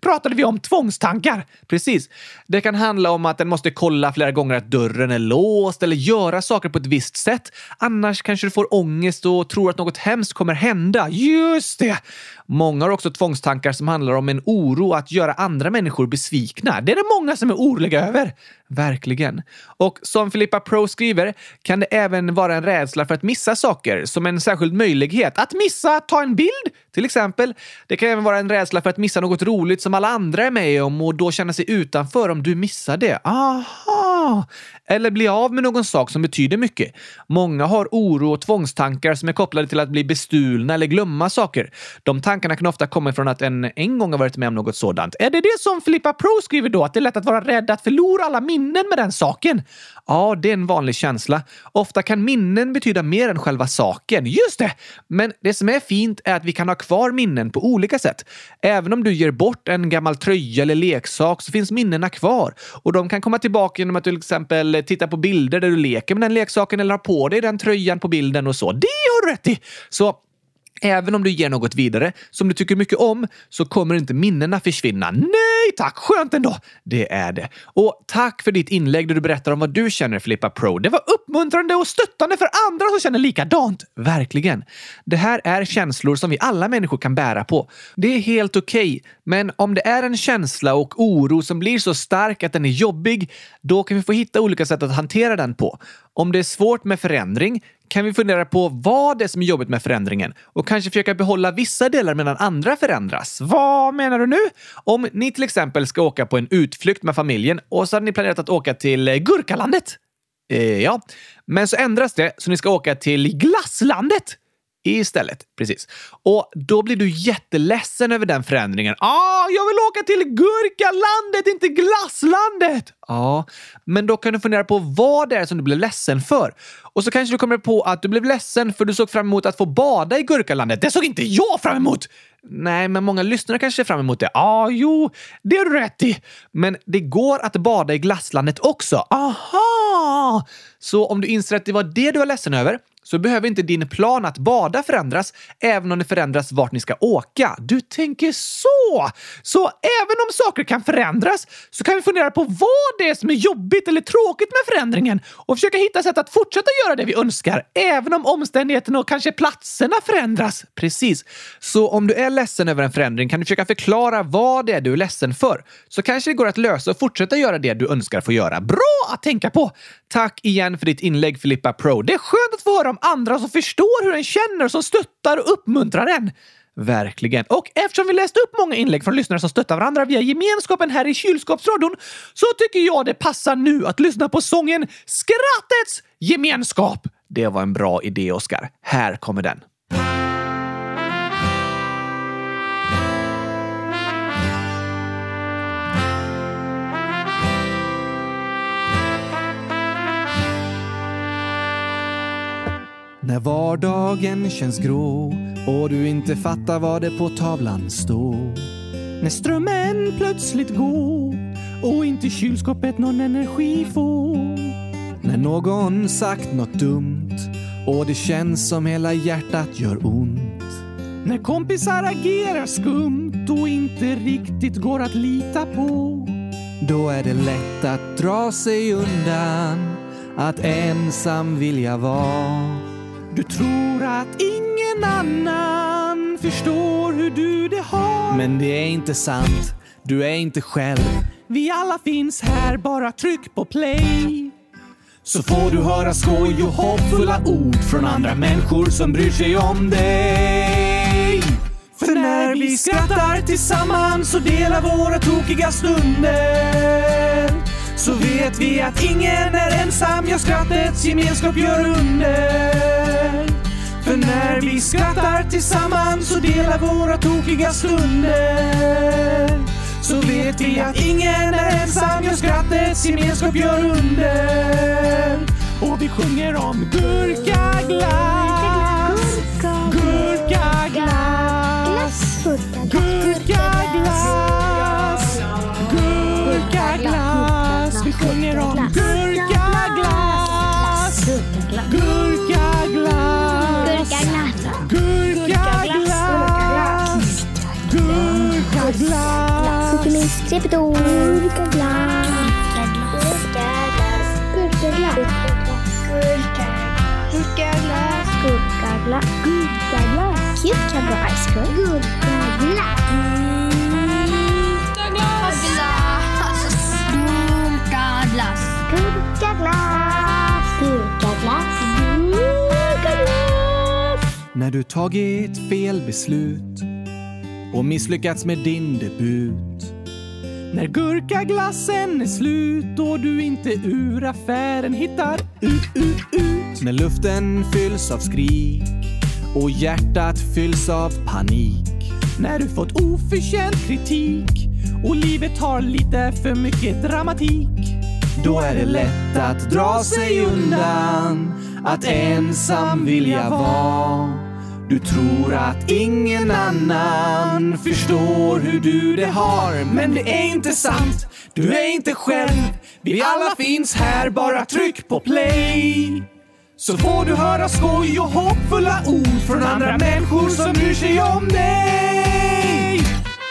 pratade vi om tvångstankar. Precis. Det kan handla om att den måste kolla flera gånger att dörren är låst eller göra saker på ett visst sätt. Annars kanske du får ångest och tror att något hemskt kommer hända. Just det! Många har också tvångstankar som handlar om en oro att göra andra människor besvikna. Det är det många som är oroliga över. Verkligen. Och som Filippa Pro skriver kan det även vara en rädsla för att missa saker, som en särskild möjlighet. Att missa, att ta en bild, till exempel. Det kan även vara en rädsla för att missa något roligt som alla andra är med om och då känna sig utanför om du missar det. Aha! Eller bli av med någon sak som betyder mycket. Många har oro och tvångstankar som är kopplade till att bli bestulna eller glömma saker. De tankarna kan ofta komma från att en en gång har varit med om något sådant. Är det det som Filippa Pro skriver då? Att det är lätt att vara rädd att förlora alla minnen med den saken? Ja, det är en vanlig känsla. Ofta kan minnen betyda mer än själva saken. Just det! Men det som är fint är att vi kan ha kvar minnen på olika sätt. Även om du ger bort en gammal tröja eller leksak så finns minnena kvar. Och de kan komma tillbaka genom att du till exempel titta på bilder där du leker med den leksaken eller har på dig den tröjan på bilden och så. Det har du rätt i! Så Även om du ger något vidare som du tycker mycket om så kommer inte minnena försvinna. Nej tack, skönt ändå! Det är det. Och tack för ditt inlägg där du berättar om vad du känner Filippa Pro. Det var uppmuntrande och stöttande för andra som känner likadant. Verkligen. Det här är känslor som vi alla människor kan bära på. Det är helt okej, okay, men om det är en känsla och oro som blir så stark att den är jobbig, då kan vi få hitta olika sätt att hantera den på. Om det är svårt med förändring kan vi fundera på vad det är som är jobbigt med förändringen och kanske försöka behålla vissa delar medan andra förändras. Vad menar du nu? Om ni till exempel ska åka på en utflykt med familjen och så hade ni planerat att åka till eh, Gurkalandet. Eh, ja, men så ändras det så ni ska åka till Glasslandet istället. Precis. Och då blir du jätteledsen över den förändringen. Ah, jag vill åka till gurkalandet, inte glasslandet! Ja, men då kan du fundera på vad det är som du blev ledsen för. Och så kanske du kommer på att du blev ledsen för du såg fram emot att få bada i gurkalandet. Det såg inte jag fram emot! Nej, men många lyssnare kanske ser fram emot det. Ja, ah, jo, det har du rätt i. Men det går att bada i glasslandet också. Aha! Så om du inser att det var det du var ledsen över så behöver inte din plan att bada förändras, även om det förändras vart ni ska åka. Du tänker så! Så även om saker kan förändras så kan vi fundera på vad det är som är jobbigt eller tråkigt med förändringen och försöka hitta sätt att fortsätta göra det vi önskar, även om omständigheterna och kanske platserna förändras. Precis. Så om du är ledsen över en förändring kan du försöka förklara vad det är du är ledsen för. Så kanske det går att lösa och fortsätta göra det du önskar få göra. Bra att tänka på! Tack igen för ditt inlägg Filippa Pro. Det är skönt att få höra om andra som förstår hur en känner, som stöttar och uppmuntrar en. Verkligen. Och eftersom vi läste upp många inlägg från lyssnare som stöttar varandra via gemenskapen här i kylskåpsradion så tycker jag det passar nu att lyssna på sången Skrattets gemenskap. Det var en bra idé, Oskar. Här kommer den. När vardagen känns grå och du inte fattar vad det på tavlan står. När strömmen plötsligt går och inte kylskåpet någon energi får. När någon sagt något dumt och det känns som hela hjärtat gör ont. När kompisar agerar skumt och inte riktigt går att lita på. Då är det lätt att dra sig undan, att ensam vilja vara. Du tror att ingen annan förstår hur du det har. Men det är inte sant. Du är inte själv. Vi alla finns här, bara tryck på play. Så får du höra skoj och hoppfulla ord från andra människor som bryr sig om dig. För när vi skrattar tillsammans och delar våra tokiga stunder så vet vi att ingen är ensam, ja skrattets gemenskap gör under. För när vi skrattar tillsammans och delar våra tokiga stunder så vet vi att ingen är ensam, ja skrattets gemenskap gör under. Och vi sjunger om gurkaglass, gurkaglass, gurkaglass, Gurkaglass. Gurkaglass. Gurkaglass. Gurkaglass. Cucumber ice cream. Gurkaglass. Gurkaglass. Gurkaglass. Gurkaglass. Gurkaglass. När du tagit fel beslut och misslyckats med din debut. När gurkaglassen är slut och du inte ur affären hittar ut, ut, ut. När luften fylls av skrik och hjärtat fylls av panik. När du fått oförtjänt kritik och livet har lite för mycket dramatik. Då är det lätt att dra sig undan, att ensam vilja vara. Du tror att ingen annan förstår hur du det har. Men det är inte sant, du är inte själv. Vi alla finns här, bara tryck på play. Så får du höra skoj och hoppfulla ord från andra människor som bryr sig om dig.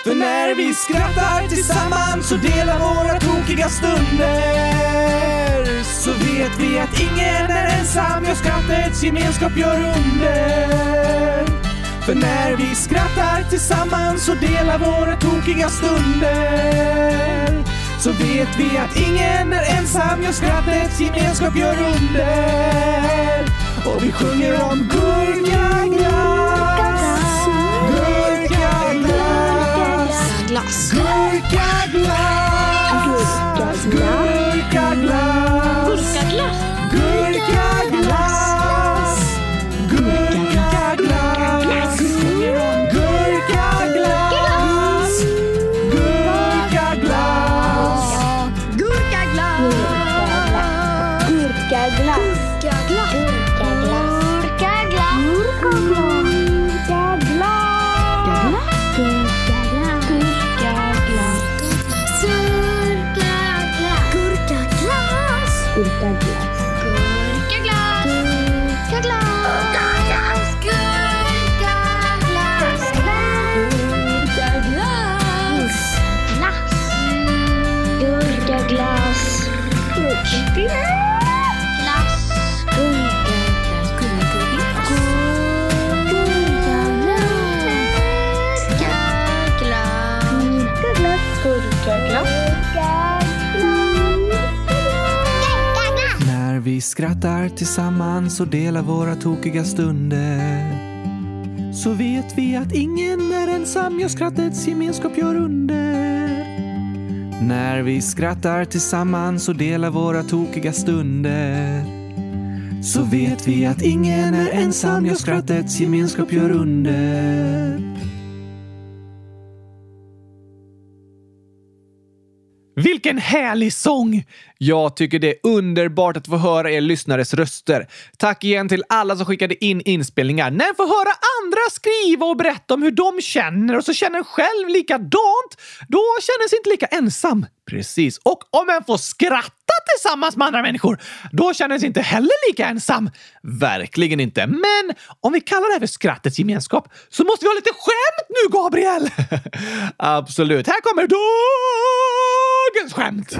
För när vi skrattar tillsammans och delar våra tokiga stunder så vet vi att ingen är ensam, ja skrattets gemenskap gör under. För när vi skrattar tillsammans och delar våra tokiga stunder så vet vi att ingen är ensam, ja skrattets gemenskap gör under. Och vi sjunger om gurkaglass, gurkaglass, Glass. gurkaglass, gurkaglass, Gurka glass! Gurka! Skrattar tillsammans och delar våra tokiga stunder så vet vi att ingen är ensam, ja skrattets gemenskap gör under. När vi skrattar tillsammans och delar våra tokiga stunder så vet vi att ingen är ensam, ja skrattets gemenskap gör under. Vilken härlig sång! Jag tycker det är underbart att få höra er lyssnares röster. Tack igen till alla som skickade in inspelningar. När jag får höra andra skriva och berätta om hur de känner och så känner själv likadant, då känner jag inte lika ensam. Precis. Och om jag får skratta tillsammans med andra människor, då känner jag inte heller lika ensam. Verkligen inte. Men om vi kallar det här för skrattets gemenskap så måste vi ha lite skämt nu, Gabriel! Absolut. Här kommer dagens skämt!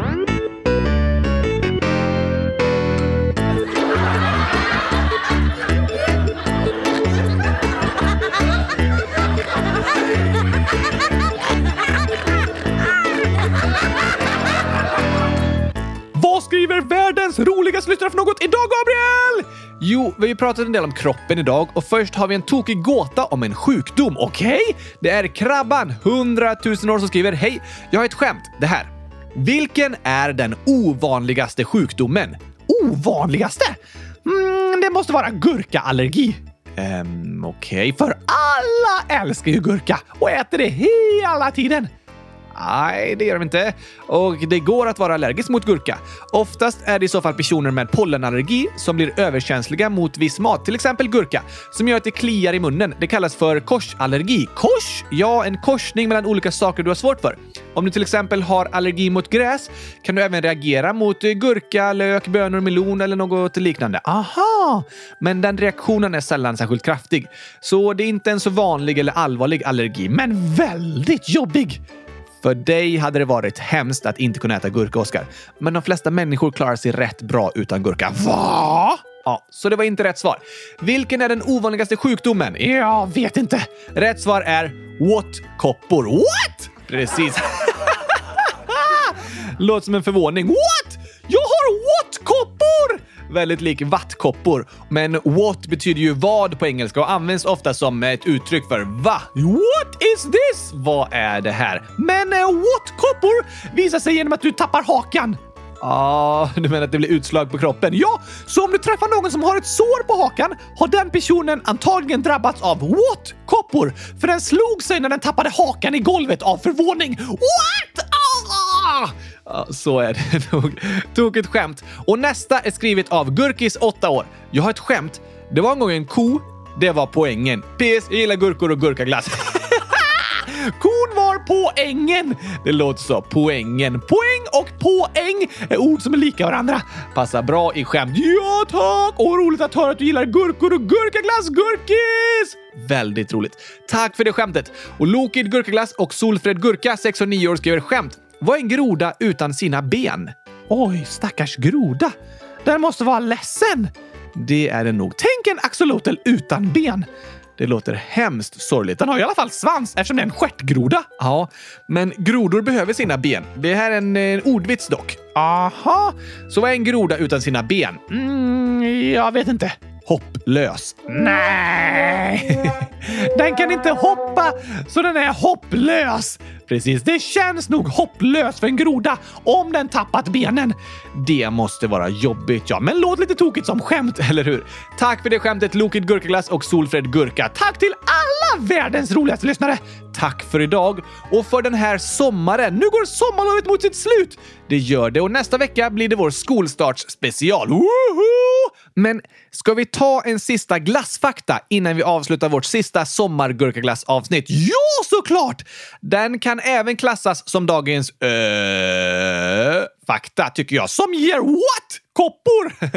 Vad skriver världens roligaste lyssnare för något idag, Gabriel? Jo, vi har ju pratat en del om kroppen idag och först har vi en tokig gåta om en sjukdom. Okej? Det är Krabban, 100 000 år, som skriver Hej, jag har ett skämt. Det här. Vilken är den ovanligaste sjukdomen? Ovanligaste? Mm, det måste vara gurkaallergi. Ehm, okej. För alla älskar ju gurka och äter det hela tiden. Nej, det gör de inte. Och det går att vara allergisk mot gurka. Oftast är det i så fall personer med pollenallergi som blir överkänsliga mot viss mat, till exempel gurka, som gör att det kliar i munnen. Det kallas för korsallergi. Kors? Ja, en korsning mellan olika saker du har svårt för. Om du till exempel har allergi mot gräs kan du även reagera mot eh, gurka, lök, bönor, melon eller något liknande. Aha! Men den reaktionen är sällan särskilt kraftig. Så det är inte en så vanlig eller allvarlig allergi. Men väldigt jobbig för dig hade det varit hemskt att inte kunna äta gurka, Oskar. Men de flesta människor klarar sig rätt bra utan gurka. Va? Ja, så det var inte rätt svar. Vilken är den ovanligaste sjukdomen? Jag vet inte. Rätt svar är what-koppor. What? Precis. Låter som en förvåning. What? Väldigt lik vattkoppor. Men what betyder ju vad på engelska och används ofta som ett uttryck för va? What is this? Vad är det här? Men eh, what-koppor visar sig genom att du tappar hakan. Ja, du menar att det blir utslag på kroppen? Ja, så om du träffar någon som har ett sår på hakan har den personen antagligen drabbats av what-koppor. För den slog sig när den tappade hakan i golvet av förvåning. What? Ah! Ja, så är det nog. Tokigt skämt. Och nästa är skrivet av Gurkis, 8 år. Jag har ett skämt. Det var en gång en ko. Det var poängen. PS. Jag gillar gurkor och gurkaglass. Kon var poängen. Det låter så. Poängen. Poäng och poäng är ord som är lika varandra. Passar bra i skämt. Ja tack! Och roligt att höra att du gillar gurkor och gurkaglass, Gurkis! Väldigt roligt. Tack för det skämtet. Och Lokid Gurkaglass och Solfred Gurka, 6 och 9 år, skriver skämt. Vad är en groda utan sina ben? Oj, stackars groda. Den måste vara ledsen. Det är den nog. Tänk en axolotl utan ben. Det låter hemskt sorgligt. Den har i alla fall svans eftersom det är en stjärtgroda. Ja, men grodor behöver sina ben. Det här är en, en ordvits dock. Aha, Så vad är en groda utan sina ben? mm, jag vet inte. Hopplös. Nej! Den kan inte hoppa, så den är hopplös. Precis, det känns nog hopplöst för en groda om den tappat benen. Det måste vara jobbigt, ja. Men låt lite tokigt som skämt. eller hur? Tack för det skämtet, Lokid Gurkaglass och Solfred Gurka. Tack till alla världens roligaste lyssnare. Tack för idag och för den här sommaren. Nu går sommarlovet mot sitt slut. Det gör det och nästa vecka blir det vår skolstartsspecial. Woho! Men ska vi ta en sista glassfakta innan vi avslutar vårt sista sommargurkaglassavsnitt? Ja, såklart! Den kan även klassas som dagens äh, fakta, tycker jag. Som ger what? Koppor?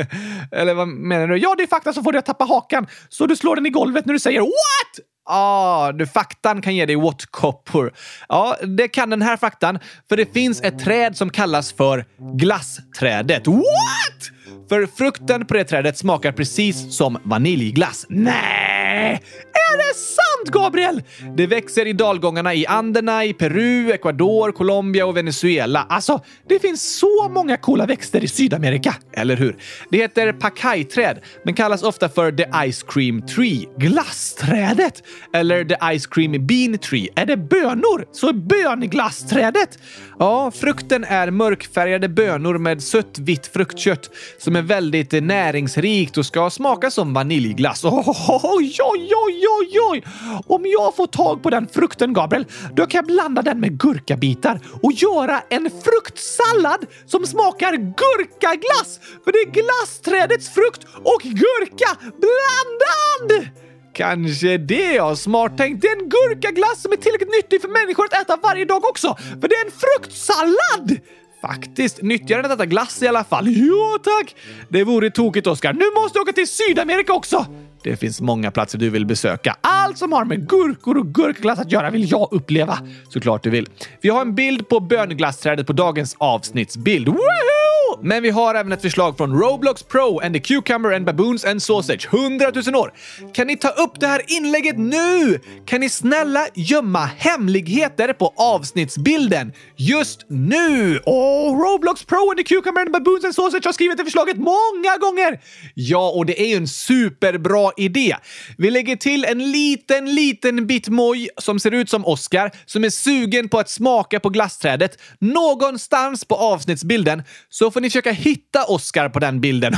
Eller vad menar du? Ja, det är fakta som får dig att tappa hakan. Så du slår den i golvet när du säger what? Ah, du, faktan kan ge dig what-koppor. Ja, det kan den här faktan, för det finns ett träd som kallas för glassträdet. What? För frukten på det trädet smakar precis som vaniljglass. Nej! Är det sant, Sant, Gabriel? Det växer i dalgångarna i Anderna, i Peru, Ecuador, Colombia och Venezuela. Alltså, det finns så många coola växter i Sydamerika. Eller hur? Det heter pakajträd, men kallas ofta för the ice cream tree. Glassträdet? Eller the ice cream bean tree. Är det bönor? Så är bönglassträdet? Ja, frukten är mörkfärgade bönor med sött vitt fruktkött som är väldigt näringsrikt och ska smaka som vaniljglass. Oj, oj, oj, oj, oj! Om jag får tag på den frukten, Gabriel, då kan jag blanda den med gurkabitar och göra en fruktsallad som smakar gurkaglass! För det är glassträdets frukt och gurka blandad! Kanske det ja, smart tänkt. Det är en gurkaglass som är tillräckligt nyttig för människor att äta varje dag också, för det är en fruktsallad! Faktiskt nyttigare än att äta glass i alla fall. Ja, tack! Det vore tokigt, Oskar. Nu måste jag åka till Sydamerika också! Det finns många platser du vill besöka. Allt som har med gurkor och gurkglass att göra vill jag uppleva. Såklart du vill. Vi har en bild på bönglassträdet på dagens avsnittsbild. Woohoo! Men vi har även ett förslag från Roblox Pro and the Cucumber and Baboons and Sausage. 100 000 år! Kan ni ta upp det här inlägget nu? Kan ni snälla gömma hemligheter på avsnittsbilden just nu? Åh, Roblox Pro and the Cucumber and Baboons and Sausage har skrivit det förslaget många gånger! Ja, och det är ju en superbra idé. Vi lägger till en liten, liten bit moj som ser ut som Oscar som är sugen på att smaka på glassträdet någonstans på avsnittsbilden så får ni ni försöka hitta Oscar på den bilden.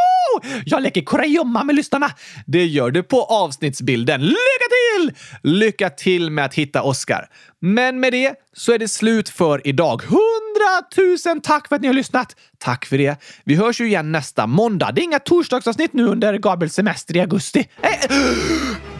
Jag leker kurragömma med lyssnarna. Det gör du på avsnittsbilden. Lycka till! Lycka till med att hitta Oscar. Men med det så är det slut för idag. Hundratusen tack för att ni har lyssnat! Tack för det. Vi hörs ju igen nästa måndag. Det är inga torsdagsavsnitt nu under Gabriels semester i augusti. Eh,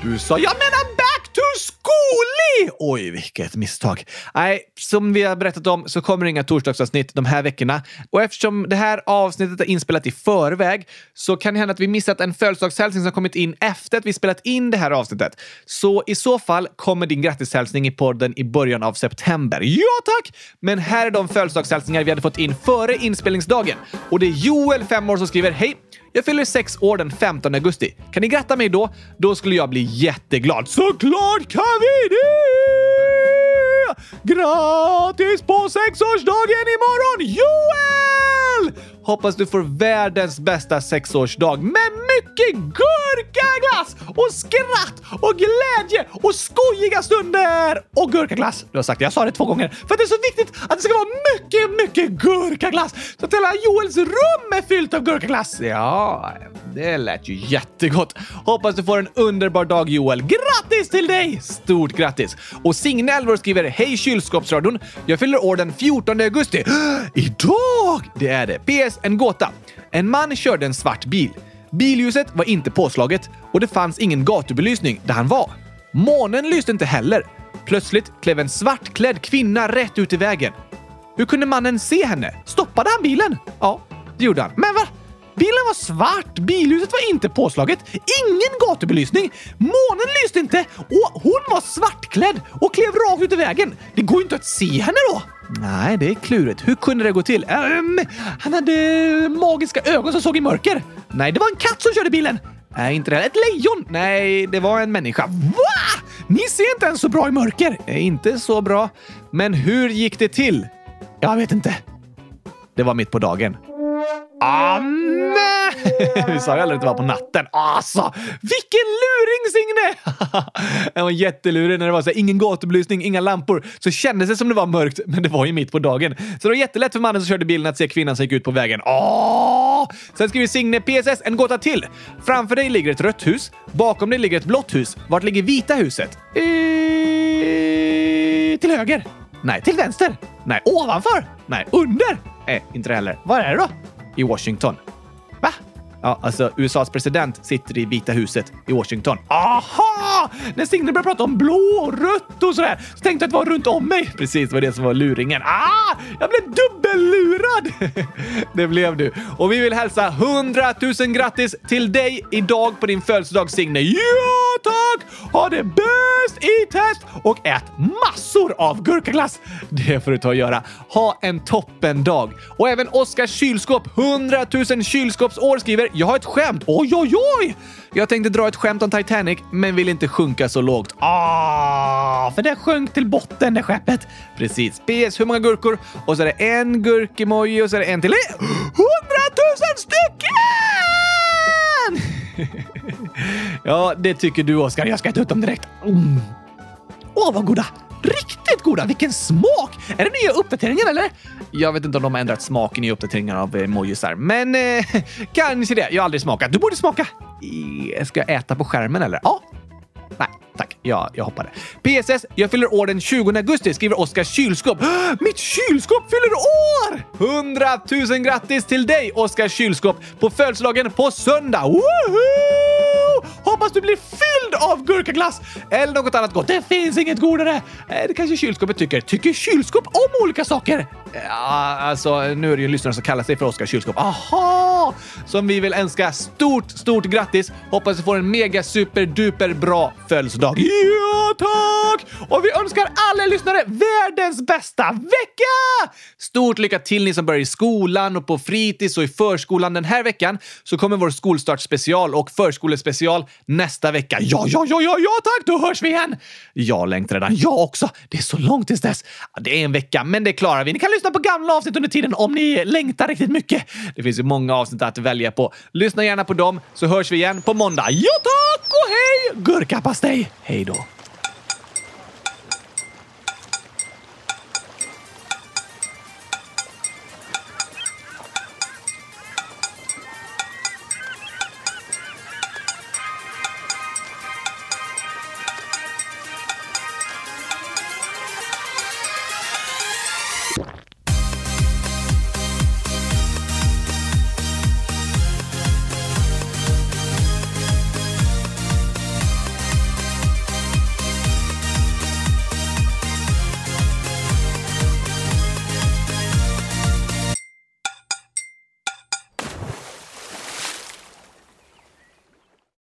du sa jag menar back to school! Oj, vilket misstag. Nej, som vi har berättat om så kommer det inga torsdagsavsnitt de här veckorna. Och eftersom det här avsnittet är inspelat i förväg så kan det hända att vi missat en födelsedagshälsning som kommit in efter att vi spelat in det här avsnittet. Så i så fall kommer din grattishälsning i podden i början av september. Ja, tack! Men här är de födelsedagshälsningar vi hade fått in före inspelningsdagen. Och det är Joel, 5 år, som skriver Hej! Jag fyller sex år den 15 augusti. Kan ni gratta mig då? Då skulle jag bli jätteglad. Såklart kan vi det! Grattis på sexårsdagen imorgon, Joel! Hoppas du får världens bästa sexårsdag med mycket gurkaglass och skratt och glädje och skojiga stunder och gurkaglass. Du har sagt det, jag sa det två gånger för att det är så viktigt att det ska vara mycket, mycket gurkaglass så att hela Joels rum är fyllt av gurkaglass. Ja, det lät ju jättegott. Hoppas du får en underbar dag Joel. Grattis till dig! Stort grattis! Och Signe Elvor skriver Hej kylskåpsradion! Jag fyller år den 14 augusti. Idag! Det är det. PS. En gåta. En man körde en svart bil. Billjuset var inte påslaget och det fanns ingen gatubelysning där han var. Månen lyste inte heller. Plötsligt klev en svartklädd kvinna rätt ut i vägen. Hur kunde mannen se henne? Stoppade han bilen? Ja, det gjorde han. Men va? Bilen var svart, billjuset var inte påslaget, ingen gatubelysning, månen lyste inte och hon var svartklädd och klev rakt ut i vägen. Det går ju inte att se henne då! Nej, det är klurigt. Hur kunde det gå till? Um, han hade magiska ögon som såg i mörker. Nej, det var en katt som körde bilen. Nej, inte det. Ett lejon! Nej, det var en människa. Va? Ni ser inte ens så bra i mörker. Eh, inte så bra. Men hur gick det till? Jag vet inte. Det var mitt på dagen. Anne! Vi sa ju aldrig att det var på natten. Alltså, vilken luring Signe! Den var jättelurig när det var så här, ingen gatubelysning, inga lampor. Så kändes det som det var mörkt, men det var ju mitt på dagen. Så det var jättelätt för mannen som körde bilen att se kvinnan som gick ut på vägen. Åh! Sen skriver Signe PSS en gåta till. Framför dig ligger ett rött hus. Bakom dig ligger ett blått hus. Vart ligger vita huset? E till höger. Nej. Till vänster? Nej. Ovanför? Nej. Under? Nej, inte det heller. Var är det då? I Washington. Ja, alltså USAs president sitter i Vita huset i Washington. Aha! När Signe började prata om blå och rött och sådär så tänkte jag att det var runt om mig. Precis, det var det som var luringen. Ah! Jag blev dubbellurad! Det blev du. Och vi vill hälsa 100 000 grattis till dig idag på din födelsedag Signe. Ja, tack! Ha det bäst i test och ät massor av gurkaglass. Det får du ta och göra. Ha en toppendag. Och även Oskar Kylskåp, 100 000 kylskåpsår, skriver “Jag har ett skämt. Oj, oj, oj! Jag tänkte dra ett skämt om Titanic, men vill inte sjunka så lågt. Ah, för det sjönk till botten det skeppet. Precis. PS, hur många gurkor? Och så är det en gurkemoji och så är det en till. Hundratusen stycken! Ja, det tycker du Oskar. Jag ska äta ut dem direkt. Mm. Åh, vad goda! Riktigt goda! Vilken smak! Är det nya uppdateringen eller? Jag vet inte om de har ändrat smaken i uppdateringar av eh, emojisar, men eh, kanske det. Jag har aldrig smakat. Du borde smaka. Eh, ska jag äta på skärmen eller? Ja. Nej, tack. Ja, jag hoppade. PSS. Jag fyller år den 20 augusti, skriver Oskar Kylskåp. Mitt kylskåp fyller år! 100 000 grattis till dig, Oskar Kylskåp, på födelsedagen på söndag! Woohoo! Hoppas du blir fylld av gurkaglass! Eller något annat gott. Det finns inget godare! Eh, det kanske kylskåpet tycker. Tycker kylskåp om olika saker? Ja, alltså nu är det ju en lyssnare som kallar sig för Oskar Kylskåp. Aha! Som vi vill önska stort, stort grattis. Hoppas du får en mega super duper bra födelsedag. Ja, tack! Och vi önskar alla lyssnare världens bästa vecka! Stort lycka till ni som börjar i skolan och på fritids och i förskolan den här veckan. Så kommer vår skolstartspecial och förskolespecial nästa vecka. Ja, ja, ja, ja, ja, tack! Då hörs vi igen! Jag längtar redan. Jag också. Det är så långt tills dess. Det är en vecka, men det klarar vi. Ni kan lyssna på gamla avsnitt under tiden om ni längtar riktigt mycket. Det finns ju många avsnitt att välja på. Lyssna gärna på dem så hörs vi igen på måndag. Ja, tack och hej! Gurkapastej! Hej då!